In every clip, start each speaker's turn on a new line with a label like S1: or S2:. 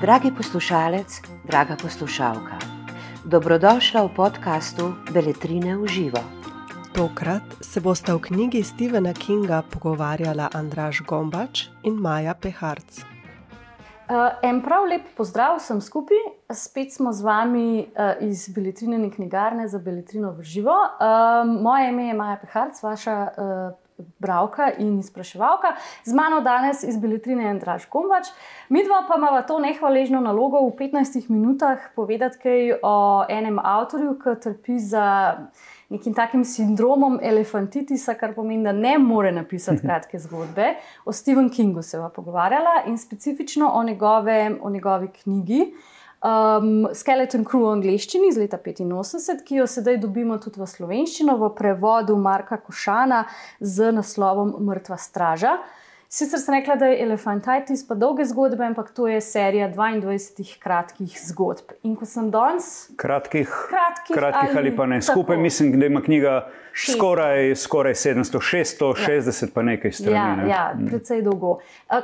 S1: Dragi poslušalec, draga poslušalka, dobrodošla v podkastu Beletrine v živo.
S2: Tokrat se bosta v knjigi Stephena Kinga pogovarjala Andraš Gombač in Maja Peharc.
S3: Uh, en prav lep pozdrav vsem skupaj, spet smo z vami uh, iz Beletrine knjigarne za Beletrino v živo. Uh, moje ime je Maja Peharc, vaša uh, Bravka in izpraševalka. Z mano danes iz Beletrine je Andraš Gombač. Mi dva pa imamo to nehvaležno nalogo v 15 minutah povedati kaj o enem avtorju, ki trpi za nekim takim sindromom elefantitisa, kar pomeni, da ne more napisati kratke zgodbe. O Stephen Kingu se bova pogovarjala in specifično o, njegove, o njegovi knjigi um, Skeleton Crew v angleščini iz leta 85, ki jo sedaj dobimo tudi v slovenščino v prevodu Marka Košana z naslovom Mrtva straža. Sicer sem rekla, da je elefantitis pa dolge zgodbe, ampak to je serija 22 kratkih zgodb. In ko sem danes.
S4: Kratkih, kratkih, kratkih ali, ali pa ne. Skupaj tako. mislim, da ima knjiga Skoraj, skoraj 700, 660, ja. pa nekaj strani.
S3: Ja,
S4: ne?
S3: ja mm. precej dolgo.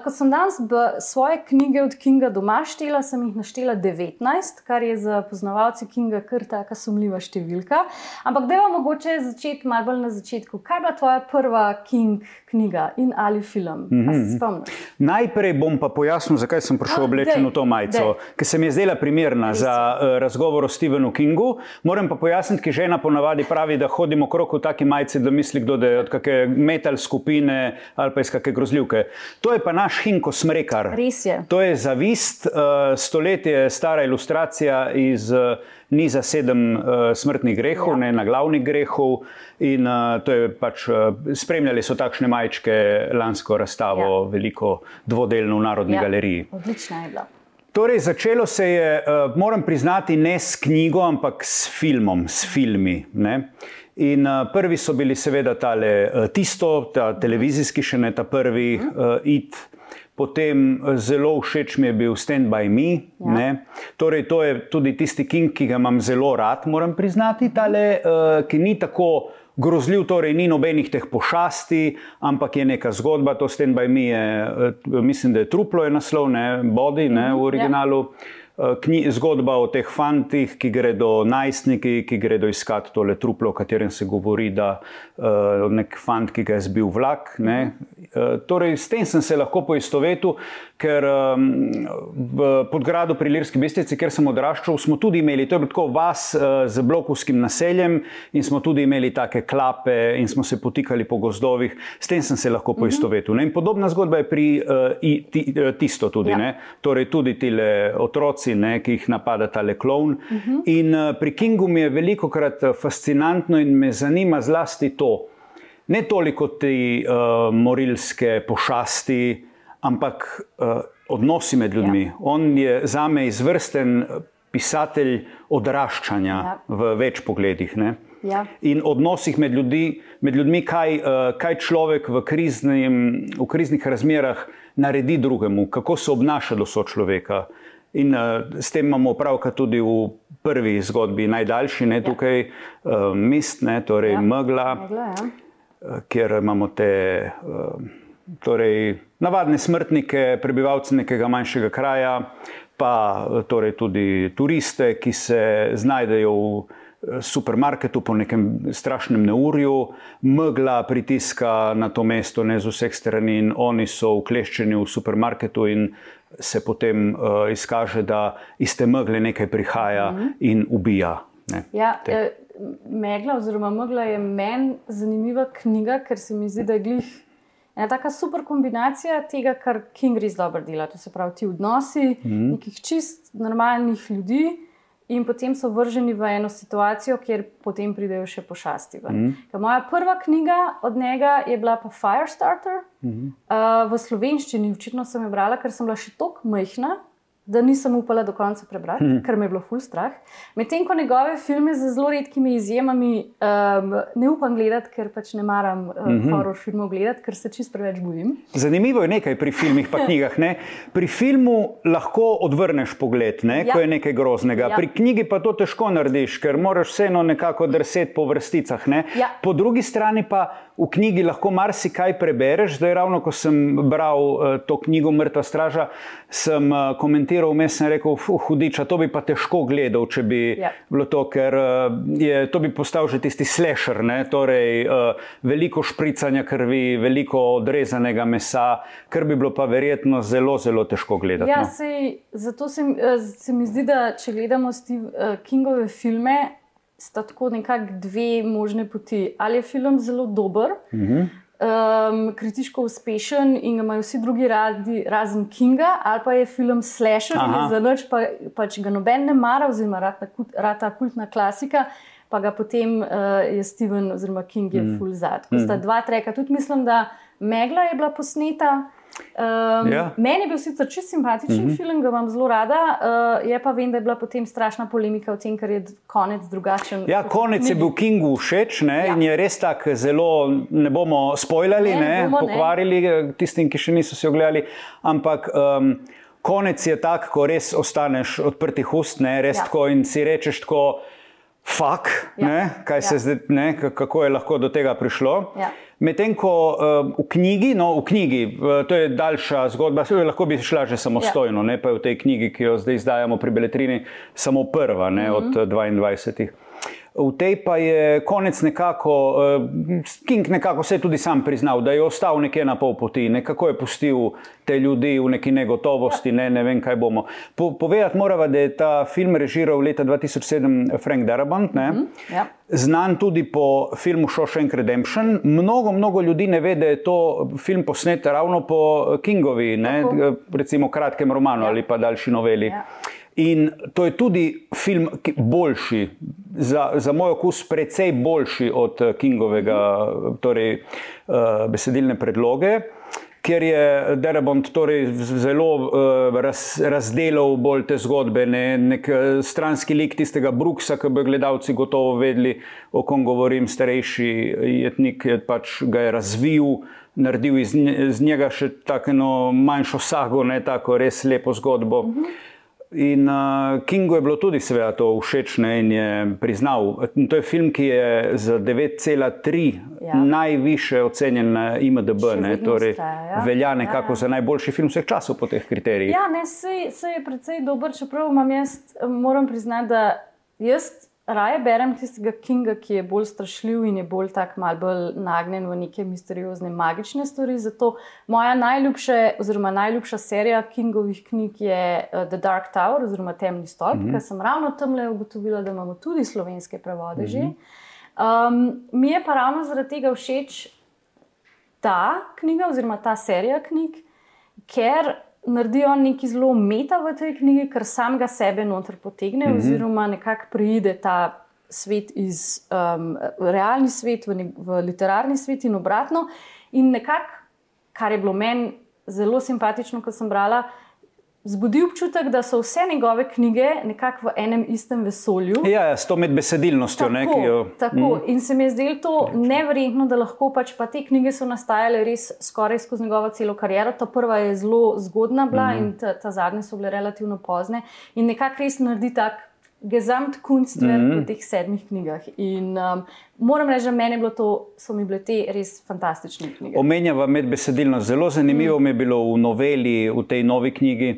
S3: Ko sem danes svoje knjige od Kinga doma štela, sem jih naštela 19, kar je za poznavalce Kinga kar tako sumljiva številka. Ampak da je mogoče začeti malo bolj na začetku. Kaj je bila tvoja prva King knjiga in ali film? Mm -hmm.
S4: Najprej bom pa pojasnil, zakaj sem prišel ah, oblečen v to majico, ki se mi je zdela primerna Res. za uh, razgovor o Stephenu Kingu. Moram pa pojasniti, ki žena ponavadi pravi, da hodimo okrog v taki majici, da misli, kdo je od kakšne metal skupine ali pa iz kakšne grozljivke. To je pa naš Hinko Smrekar.
S3: Res je.
S4: To je zavist, uh, stoletje stara ilustracija iz. Uh, Niza sedem uh, smrtnih grehov, ja. ne na glavnih grehov, in uh, to je pač uh, spremljali so takšne majčke lansko razstavo, ja. veliko dvodelno v Narodni ja. galeriji.
S3: Odlična je bila.
S4: Torej, začelo se je, uh, moram priznati, ne s knjigo, ampak s filmom, s filmi. Ne? In uh, prvi so bili, seveda, tale, uh, tisto, ta televizijski, še ne ta prvi, uh, it. Potem zelo všeč mi je bil Stand by Me. Ja. Torej, to je tudi tisti King, ki ga imam zelo rad, moram priznati, tale, uh, ki ni tako grozljiv, torej ni nobenih teh pošasti, ampak je neka zgodba. To Stand by Me je, uh, mislim, da je truplo, je naslov, ne body, ne, v mhm. originalu. Ja. Zgodba o teh fantih, ki gredo najstniki, ki gredo iskat tole truplo, o katerem se govori, da uh, nek fant, ki ga je zbil vlak. Uh, torej, s tem sem se lahko poistovetil, ker um, v podgradu pri Lirski Bistrici, kjer sem odraščal, smo tudi imeli, to je bilo tako vas uh, z blokovskim naseljem in smo tudi imeli take klape in smo se potikali po gozdovih, s tem sem se lahko mhm. poistovetil. Ne? In podobna zgodba je pri uh, i, ti, tisto tudi, ja. torej tudi ti otroci, ne, ki jih napada ta le klovn. Uh. -huh. In uh, pri Kingu mi je veliko krat fascinantno in me zanima zlasti to. Ne toliko te uh, morilske pošasti, ampak uh, odnosi med ljudmi. Ja. On je za me izvrsten pisatelj odraščanja ja. v več pogledih.
S3: Ja.
S4: In odnosih med, ljudi, med ljudmi, kaj, uh, kaj človek v, kriznim, v kriznih razmerah naredi drugemu, kako se obnaša do sočloveka. In uh, s tem imamo opravka tudi v prvi zgodbi, najdaljši, ne ja. tukaj, uh, mist, ne, torej ja. megla, megla ja. uh, kjer imamo te. Uh, torej, navadne smrtnike, prebivalce nekega manjšega kraja, pa torej tudi turiste, ki se znajdejo v eh, supermarketu po nekem strašnem neurju, megla pritiska na to mesto ne z vseh strani in oni so ukleščeni v supermarketu in se potem uh, izkaže, da iz te megle nekaj prihaja mm -hmm. in ubija.
S3: Ne, ja, eh, megla oziroma megla je meni zanimiva knjiga, ker se mi zdi, da je glih ena taka super kombinacija tega, kar King res dobro dela. To se pravi, ti odnosi mm -hmm. nekih čist normalnih ljudi. In potem so vrženi v eno situacijo, kjer potem pridejo še pošasti. Mm -hmm. Moja prva knjiga od njega je bila pa Firestarter. Mm -hmm. uh, v slovenščini, očitno sem jo brala, ker sem bila še tako majhna, da nisem upala do konca prebrati, hmm. ker me je bilo ful strah. Medtem ko njegove filme z zelo redkimi izjemami um, ne upam gledati, ker pač ne maram um, mm -hmm. horor filmov gledati, ker se čist preveč bojim.
S4: Zanimivo je nekaj pri filmih in knjigah. Ne? Pri filmu lahko odvrneš pogled, ne? ja. ko je nekaj groznega. Ja. Pri knjigi pa to težko narediš, ker moraš vseeno nekako drseti po vrsticah. Ne?
S3: Ja.
S4: Po drugi strani pa v knjigi lahko marsikaj prebereš. Zdaj, ravno ko sem bral uh, to knjigo Mrtva straža, sem uh, komentiral vmes in rekel: Hudiča, to bi pa težko gledal, če bi
S3: Ja.
S4: bilo to, ker uh, je, to bi postal že tisti slasher, ne? torej veliko špricanja krvi, veliko odrezanega mesa, kar bi bilo pa verjetno zelo, zelo težko gledati.
S3: Ja,
S4: no.
S3: sej, zato se, mi- eh, se mi zdi, da če gledamo Steve, Kingove filme, sta tako nekako dve možne poti. Ali je film zelo dober, uh
S4: Mhm.
S3: -huh. um, kritiško uspešen in ga imajo vsi drugi radi, razen Kinga, ali pa je film slasher, ki
S4: Aha.
S3: je za noč, pa, pač ga noben ne mara, oziroma rata, rata kultna klasika. Pa ga potem uh, je Steven oziroma King je mm. full zad. Ko sta dva treka, tudi mislim, da Megla je bila posneta. Um,
S4: Ja.
S3: Meni je bil sicer čist simpatičen mm -hmm. film, ga imam zelo rada, uh, je pa vem, da je bila potem strašna polemika o tem, ker je konec drugačen.
S4: Ja, konec je
S3: knjigi.
S4: bil Kingu všeč ne,
S3: Ja.
S4: in je res tako zelo, ne bomo spoilali,
S3: Ne,
S4: ne,
S3: ne
S4: ne,
S3: bomo, ne.
S4: pokvarili eh, tistim, ki še niso si ogledali. Ampak um, konec je tak, ko res ostaneš odprtih ust, ne, res
S3: Ja.
S4: tako in si rečeš tako. Fak,
S3: Ja.
S4: ja. kaj se
S3: Ja.
S4: zdaj, ne, kako je lahko do tega prišlo.
S3: Ja.
S4: Medtem ko uh, v knjigi, no v knjigi, uh, to je daljša zgodba, lahko bi šla že samostojno, ja. ne pa je v tej knjigi, ki jo zdaj izdajamo pri Beletrini, samo prva ne, mm -hmm. od eh, 22. V tej pa je konec nekako, uh, King nekako se je tudi sam priznal, da je ostal nekje na pol poti, nekako je pustil te ljudi v neki negotovosti, ne, ne vem, kaj bomo. Po, povedati moramo, da je ta film režiral leta 2007 Frank Darabont. Mm -hmm.
S3: Ja.
S4: Znan tudi po filmu Shawshank Redemption. Mnogo, mnogo ljudi ne ve, da je to film posnet ravno po Kingovi, ne,
S3: Tako.
S4: recimo kratkem romanu
S3: Ja.
S4: ali pa daljši noveli.
S3: Ja.
S4: In to je tudi film ki- boljši, za, za moj okus, precej boljši od eh, Kingovega torej, uh, besedilne predloge. Ker je Derabont torej zelo uh, raz, razdelal bolj te zgodbe, ne, nek stranski lik tistega Brooksa, ki bi gledalci gotovo vedeli, o kom govorim, starejši jetnik je pač ga je razvil, naredil iz, iz njega še tako manjšo sago, ne tako res lepo zgodbo. -huh. In uh, Kingu je bilo tudi seveda to všeč ne, in je priznal. In to je film, ki je z 9,3
S3: Ja.
S4: ja. najviše ocenjen na IMDB, ne, torej
S3: vztraja, ja.
S4: velja
S3: Ja,
S4: nekako
S3: ja.
S4: za najboljši film vseh časov po teh kriterijih.
S3: Ja, ne, sej, sej je precej dober, čeprav imam jaz, moram priznati, da jaz raje berem tistega Kinga, ki je bolj strašljiv in je bolj tak mal bolj nagnjen v neke misteriozne, magične stvari. Zato moja najljubša, oziroma najljubša serija Kingovih knjig je uh, The Dark Tower oziroma Temni stolp, mm -hmm. ker sem ravno tam le ugotovila, da imamo tudi slovenske prevode mm -hmm. že. Um, mi je pa ravno zaradi tega všeč ta knjiga, oziroma ta serija knjig, ker naredijo nekaj zelo meta v tej knjigi, ker samega sebe noter potegne, mm -hmm. oziroma nekako preide ta svet iz um, realni svet v, ne, v literarni svet in obratno. In nekako, kar je bilo meni zelo simpatično, ko sem brala. Zbudi občutek, da so vse njegove knjige nekako v enem istem vesolju.
S4: Ja, ja, s to medbesedilnostjo, ne, ki jo.
S3: Tako, mm. In se mi je zdelo to neverjetno, da lahko pač pa te knjige so nastajale res skoraj skozi njegovo celo kariero. Ta prva je zelo zgodna bila mm. in ta, ta zadnje so bile relativno pozne. In nekako res naredi tak gezamt kunstver mm. v teh sedmih knjigah. In um, moram reči, da meni bilo to, so mi bile te res fantastične knjige.
S4: Omenjava medbesedilno. Zelo zanimivo mm. mi je bilo v noveli, v tej novi knjigi,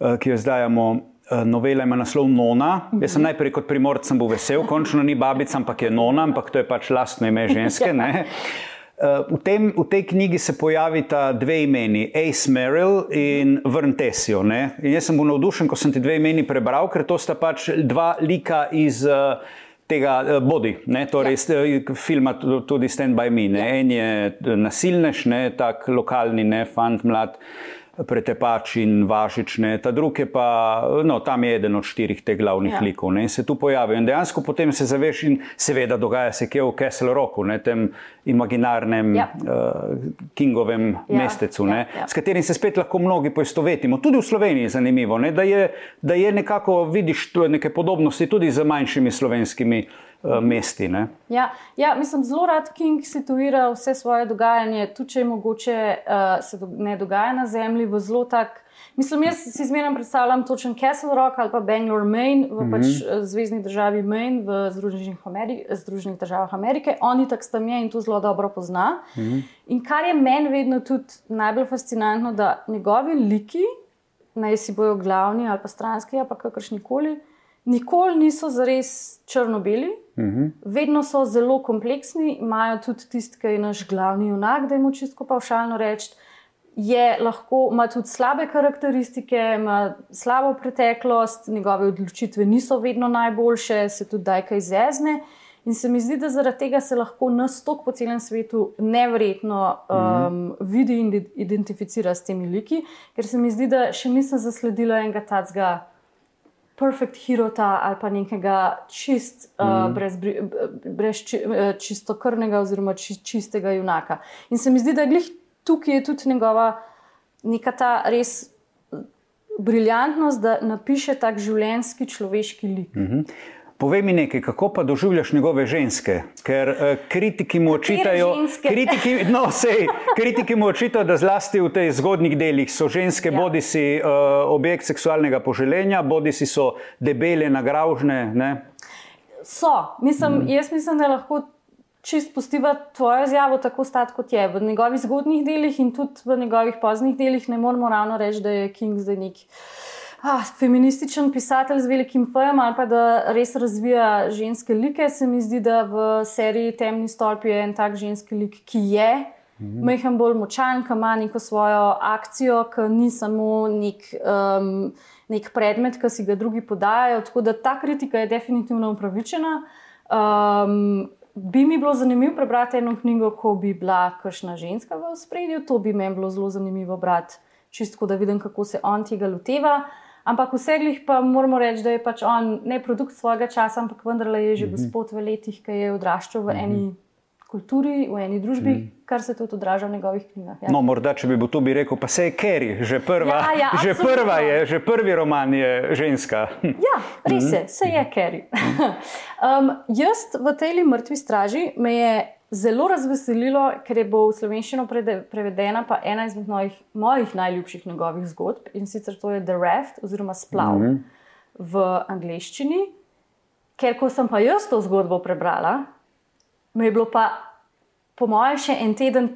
S4: eh, ki jo izdajamo. eh, Novela ima naslov Nona. Jaz sem najprej kot primorc bil vesel, končno ni babica, ampak je Nona, ampak to je pač lastno ime ženske. ne. Eh, V, tem, v tej knjigi se pojavita dve imeni, Ace Merrill in Vrntesio. ne. In jaz sem bil navdušen, ko sem ti dve imeni prebral, ker to sta pač dva lika iz uh, tega uh, Body, ne, torej ja. filma tu- tudi Stand by Me. Ne. En je eh, nasilnež, ne, tak lokalni, ne, fant mlad. Pretepač in vašič, ne. ta drugi je pa, no, tam je eden od štirih teh glavnih
S3: Ja.
S4: likov ne, in se tu pojavijo. In dejansko potem se zaveš, in seveda dogaja se kje v Castle Rocku, ne, tem imaginarnem
S3: Ja.
S4: uh, Kingovem
S3: Ja,
S4: mestecu,
S3: ja,
S4: ja,
S3: ja.
S4: s katerim se spet lahko mnogi poistovetimo. Tudi v Sloveniji je zanimivo, ne, da, je, da je nekako vidiš neke podobnosti tudi z manjšimi slovenskimi mesti. Ne?
S3: Ja, ja, mislim, zelo rad King situira vse svoje dogajanje, tudi če je mogoče uh, se do, ne dogaja na zemlji, v zelo tak. Mislim, jaz si zmeraj predstavljam točen Castle Rock ali pa Bangalore, Maine, v mm -hmm. pač uh, zvezdni državi Maine v Združenih, Ameri Združenih državah Amerike. Oni tak tam je in to zelo dobro pozna. Mm -hmm. In kar je meni vedno tudi najbolj fascinantno, da njegovi liki, naj si bojo glavni ali pa stranski ali pa kakršni koli, nikoli niso zares črno-beli. Uh mhm. -huh. Vedno so zelo kompleksni, imajo tudi tisti, ki je naš glavni junak, da jim čisto pavšalno reči. Je lahko, ima tudi slabe karakteristike, ima slabo preteklost, njegove odločitve niso vedno najboljše, se tudi daj kaj zezne. In se mi zdi, da zaradi tega se lahko nas tok po celem svetu nevrjetno um, mm. vidi in identificira s temi liki, ker se mi zdi, da še nisem zasledila enega tacga perfect hirota ali pa nekega čist, uh, mm. brez, brez či, uh, čistokrvnega oziroma či, čistega junaka. In se mi zdi, da je tukaj je tudi njegova neka ta res briljantnost, da napiše tak življenjski človeški lik. Mm -hmm.
S4: Povej mi nekaj, kako pa doživljaš njegove ženske? Ker uh, kritiki mu očitajo, kritiki, no, sej, kritiki mu očitajo, da zlasti v tej zgodnjih delih so ženske, ja. bodi si uh, objekt seksualnega poželjenja, bodi si so debele, nagražne. Ne?
S3: So, mislim, mm. jaz mislim, da lahko čist postiva tvojo izjavo tako stat, kot je. V njegovih zgodnjih delih in tudi v njegovih poznih delih ne moramo ravno reči, da je King zdaj neki ah, feminističen pisatelj z velikim pojem ali pa da res razvija ženske like. Se mi zdi, da v seriji Temni stolp je en tak ženski lik, ki je. Mhm. Mehem bolj močan, ki ima neko svojo akcijo, ki ni samo nek, um, nek predmet, ki si ga drugi podajajo. Tako da ta kritika je definitivno upravičena. Um, bi mi bilo zanimivo prebrati eno knjigo, ko bi bila kakšna ženska v spredju, to bi meni bilo zelo zanimivo brati, čisto da vidim, kako se on tega loteva. Ampak v seglih pa moramo reči, da je pač on ne produkt svojega časa, ampak vendarle je že mm -hmm. gospod v letih, ki je odraščal v mm -hmm. eni kulturi, v eni družbi, mm -hmm. kar se tudi odraža v njegovih knjigah. Ja.
S4: No, morda, če bi bil tu, bi rekel, pa se je Kerry, že prva, ja, ja, že prva je, že prvi roman je ženska.
S3: ja, res je, se je Kerry. um, jaz v tej mrtvi straži me je zelo razveselilo, ker je bo v slovenščino prevedena pa ena izmed mojih, mojih najljubših njegovih zgodb in sicer to je The Raft oziroma Splav mm -hmm. v angleščini. Ker ko sem pa jaz to zgodbo prebrala, mi je bilo pa po mojem še en teden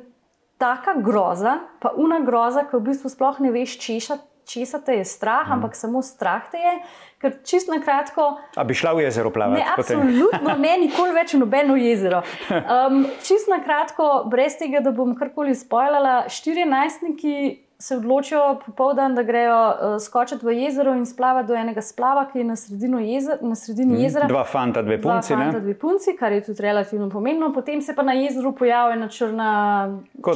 S3: taka groza, pa una groza, ki v bistvu sploh ne veš češati česa te je strah, mm. ampak samo strah te je. Ker čist na kratko.
S4: A bi šla v jezero plavati?
S3: Ne, absolutno ne, nikoli več v nobeno jezero. Um, čist na kratko, brez tega, da bom karkoli spoilala, štiri najstniki. Se odločijo popoldan, da grejo uh, skočiti v jezero in splavati do enega splava, ki je na, jezer, na sredini mm, jezera.
S4: Dva fanta, dve punci.
S3: Dva fanta, dve punci, kar je tudi relativno pomembno. Potem se pa na jezeru pojavijo ena črna,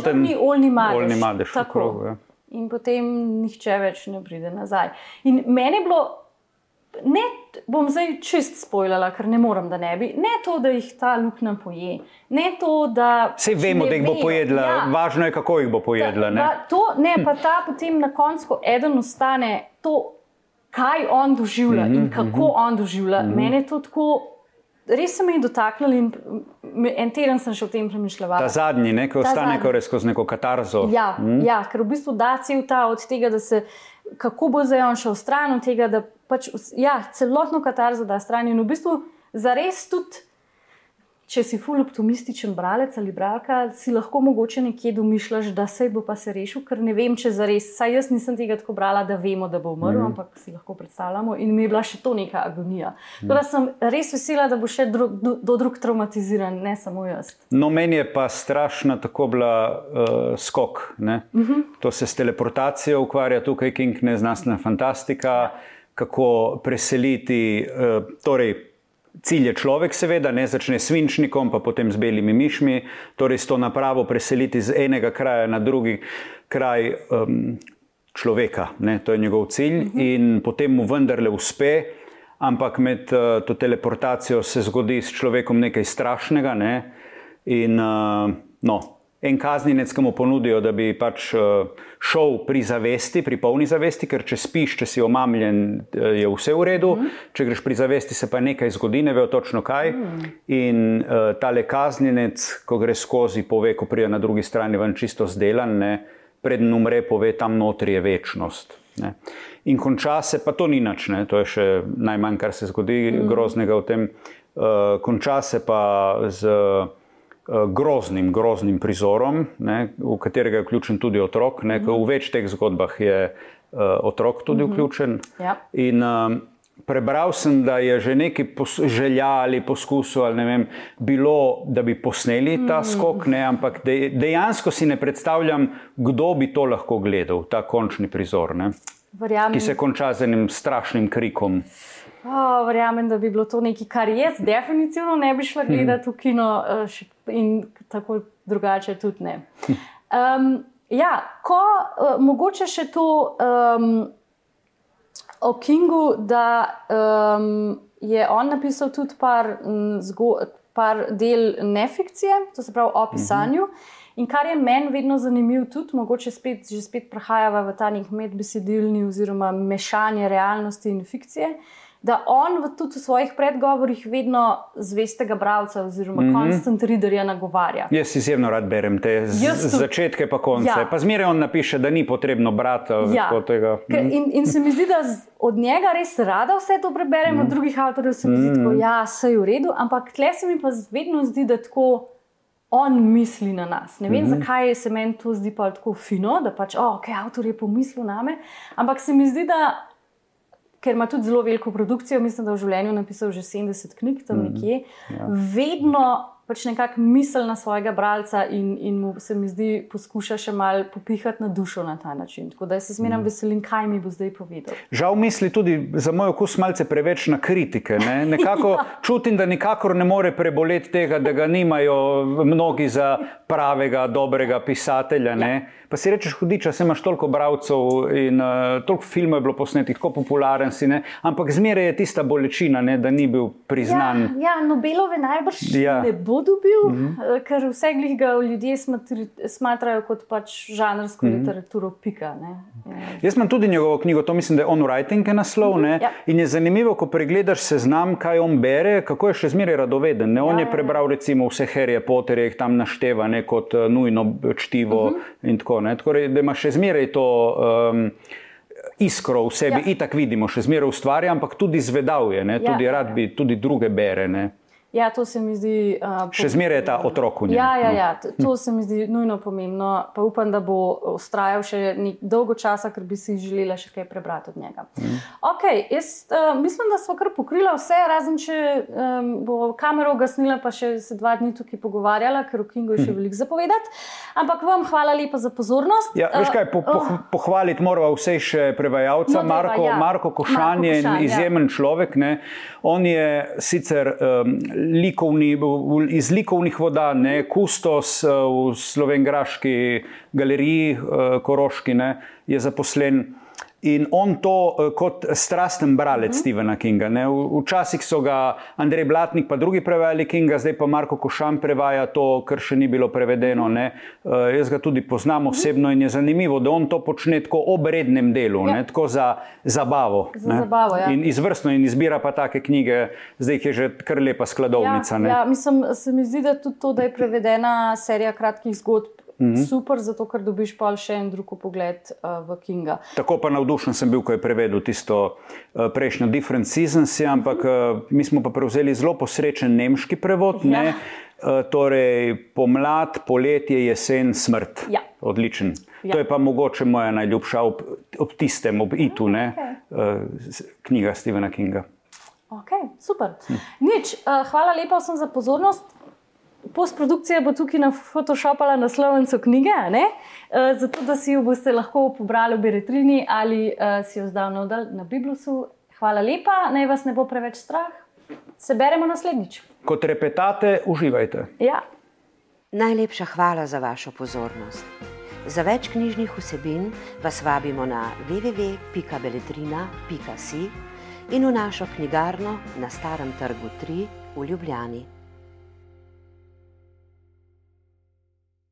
S3: črni oljni madež.
S4: Oljni madež, tako. Krog, ja
S3: in potem nihče več ne pride nazaj. In meni je bilo, ne bom zdaj čist spoilala, ker ne morem, da ne bi, ne to, da jih ta luknja poje. Ne to, da.
S4: Vse vemo, da jih bo pojedla, ja. važno je, kako jih bo pojedla.
S3: Ta, ne? To, ne, pa ta potem na koncu, eden ostane to, kaj on doživlja mm -hmm, in kako mm -hmm. on doživlja. Mm -hmm. Mene je to tako res se mi je dotaknil in en teden sem še o tem premišljal.
S4: Ta zadnji, ne, ki ostane skozi neko katarzo.
S3: Ja, hmm? ja, ker v bistvu da cel ta od tega, da se kako bo zdaj on šel stran od tega, da pač ja, celotno katarzo da stran in v bistvu zares tudi če si ful optimističen bralec ali bralka, si lahko mogoče nekje domišljaš, da se bo pa se rešil, ker ne vem, če za res. Saj jaz nisem tega tako brala, da vemo, da bo umrl, mm. ampak si lahko predstavljamo in mi je bila še to neka agonija. Mm. Tako da sem res vesela, da bo še dru, do, do drug traumatiziran, ne samo jaz.
S4: No, meni je pa strašna tako bila uh, skok. Mm -hmm. To se s teleportacijo ukvarja tukaj, King, ne znanstvena fantastika, ja. kako preseliti. Uh, torej, Cilj je človek, seveda, ne začne s svinčnikom, pa potem z belimi mišmi, torej s to napravo preseliti z enega kraja na drugi kraj um, človeka. Ne, to je njegov cilj uh -huh. in potem mu vendarle uspe, ampak med uh, to teleportacijo se zgodi s človekom nekaj strašnega. Ne, in uh, no, en kazninec, ki mu ponudijo, da bi pač uh, šel pri zavesti, pri polni zavesti, ker če spiš, če si omamljen, uh, je vse v redu, mm. če greš pri zavesti, se pa nekaj zgodi, ne vejo točno kaj. Mm. In uh, tale kazninec, ko gre skozi, pove, ko pride na drugi strani ven čisto zdelan, ne, predn umre, pove, tam notri je večnost. Ne. In konča se, pa to ni nič, ne, to je še najmanj, kar se zgodi mm. groznega v tem, uh, konča se pa z. Uh, Eh, groznim, groznim prizorom, ne, v katerega je vključen tudi otrok. Ne, v več teh zgodbah je uh, otrok tudi uh mhm. -huh. vključen.
S3: Ja.
S4: In, uh, Prebral sem, da je že nekaj želja ali poskusov, ali ne vem, bilo, da bi posneli ta mhm. skok, ne, ampak dejansko si ne predstavljam, kdo bi to lahko gledal, ta končni prizor, ne, ki se konča z enim strašnim krikom.
S3: Oh, verjamem, da bi bilo to nekaj, kar jaz definitivno ne bi šla gledati v kino, uh, in tako drugače tudi ne. Um, ja, ko uh, mogoče še to um, o Kingu, da um, je on napisal tudi par, zgo, par del nefikcije, to se pravi o pisanju. In kar je meni vedno zanimivo, tudi mogoče spet, že spet prehajava v ta nek medbesedilni oziroma mešanje realnosti in fikcije. Uh, da on v, tudi v svojih predgovorih vedno zvestega bralca oziroma mm -hmm. constant readerja nagovarja.
S4: Jaz izjemno rad berem te začetke pa konce. Ja. Pa zmeraj on napiše, da ni potrebno brati ja. tega.
S3: Mm. In, in se mi zdi, da od njega res rada vse to preberem, mm. od drugih avtorjev se mi zdi, da mhm. ja, je vse v redu, ampak tle se mi pa vedno zdi, da tako. On misli na nas. Ne vem, mm -hmm. zakaj se meni to zdi tako fino, da pač, oh, okay, avtor je pomislil na me. Ampak se mi zdi, da ker ima tudi zelo veliko produkcijo, mislim, da v življenju napisal že 70 knjig tam mhm. nekje. Mm, ja. Vedno pač nekako misel na svojega bralca in, in mu se mi zdi, poskuša še malo popihati na dušo na ta način. Tako da se zmeraj mm. veselim, kaj mi bo zdaj povedal.
S4: Žal misli tudi za moj okus malce preveč na kritike. Ne? Nekako ja. čutim, da nikakor ne more preboleti tega, da ga nimajo mnogi za pravega, dobrega pisatelja. Ja. Pa si rečeš, hudiča, se imaš toliko bralcev in uh, toliko filmov je bilo posnetih, tako popularen si, ne? ampak zmeraj je tista bolečina, ne? da ni bil priznan.
S3: Ja, ja Nobelove najbrž ja. ne bo dobil, mm -hmm. ker vse ga ljudje smatrajo kot pač žanrsko mm -hmm. literaturo. Pika,
S4: ja. Jaz imam tudi njegovo knjigo, to mislim, da je On Writing je naslov. Mm -hmm. ja. In je zanimivo, ko pregledaš seznam, kaj on bere, kako je še zmeraj radoveden. Ne? On ja, je ja, prebral ja. recimo vse Harry Potter, jih tam našteva ne? kot uh, nujno čtivo mm -hmm. in tako naprej. Torej, da ima še zmeraj to. Um, Iskro v sebi, ja. itak vidimo, še zmeraj ustvarja, ampak tudi zvedal je, ja, tudi rad bi tudi druge bere. Ne.
S3: Ja, to se mi zdi.
S4: Uh, Še zmeraj je ta otrok v njej.
S3: Ja, ja, ja, to se mi zdi nujno pomembno. Pa upam, da bo ustrajal še dolgo časa, ker bi si želela še kaj prebrati od njega. Mm. Okay, jaz uh, mislim, da smo kar pokrili vse, razen če um, bo kamero ugasnila, pa še se dva dni tukaj pogovarjala, ker v Kingu je še mm. veliko zapovedati. Ampak vam hvala lepa za pozornost.
S4: Ja, veš kaj, po, po, uh, pohvaliti moramo vse še prevajalca. No, Marko, ja. Marko Košan je ja. izjemen ja. človek. Ne? On je sicer. Um, likovni, iz likovnih voda, ne kustos eh, v slovenski galeriji, eh, Koroški, ne, je zaposlen. In on to uh, kot strasten bralec uh mhm. -huh. Stephena Kinga. Ne? Včasih so ga Andrej Blatnik, pa drugi prevajali Kinga, zdaj pa Marko Košan prevaja to, kar še ni bilo prevedeno. Uh, jaz ga tudi poznam mhm. osebno in je zanimivo, da on to počne tako obrednem delu, ja. tako za zabavo.
S3: Za zabavo ja.
S4: In izvrstno in izbira pa take knjige, zdaj je že kar lepa skladovnica.
S3: Ja, ja, mislim, se mi zdi, da tudi to, da je prevedena serija kratkih zgodb. Mm -hmm. Super, zato ker dobiš pa še en drug pogled uh, v Kinga.
S4: Tako pa navdušen sem bil, ko je prevedel tisto uh, prejšnjo Different Seasons, ampak uh, mi smo pa prevzeli zelo posrečen nemški prevod. Ja. Ne? Uh, torej, pomlad, poletje, jesen, smrt.
S3: Ja.
S4: Odličen. Ja. To je pa mogoče moja najljubša ob, ob tistem, ob itu, okay. uh, knjiga Stephena Kinga.
S3: Okay, super. Hm. Nič, uh, hvala lepa vsem za pozornost postprodukcija bo tukaj na Photoshopala naslovnico knjige, uh, zato da si jo boste lahko pobrali v Beretrini ali uh, si jo zdaj navdal na Biblusu. Hvala lepa, naj vas ne bo preveč strah. Se beremo naslednjič.
S4: Kot repetate, uživajte.
S3: Ja.
S1: Najlepša hvala za vašo pozornost. Za več knjižnih vsebin vas vabimo na www.beletrina.si in v našo knjigarno na Starem trgu 3 v Ljubljani.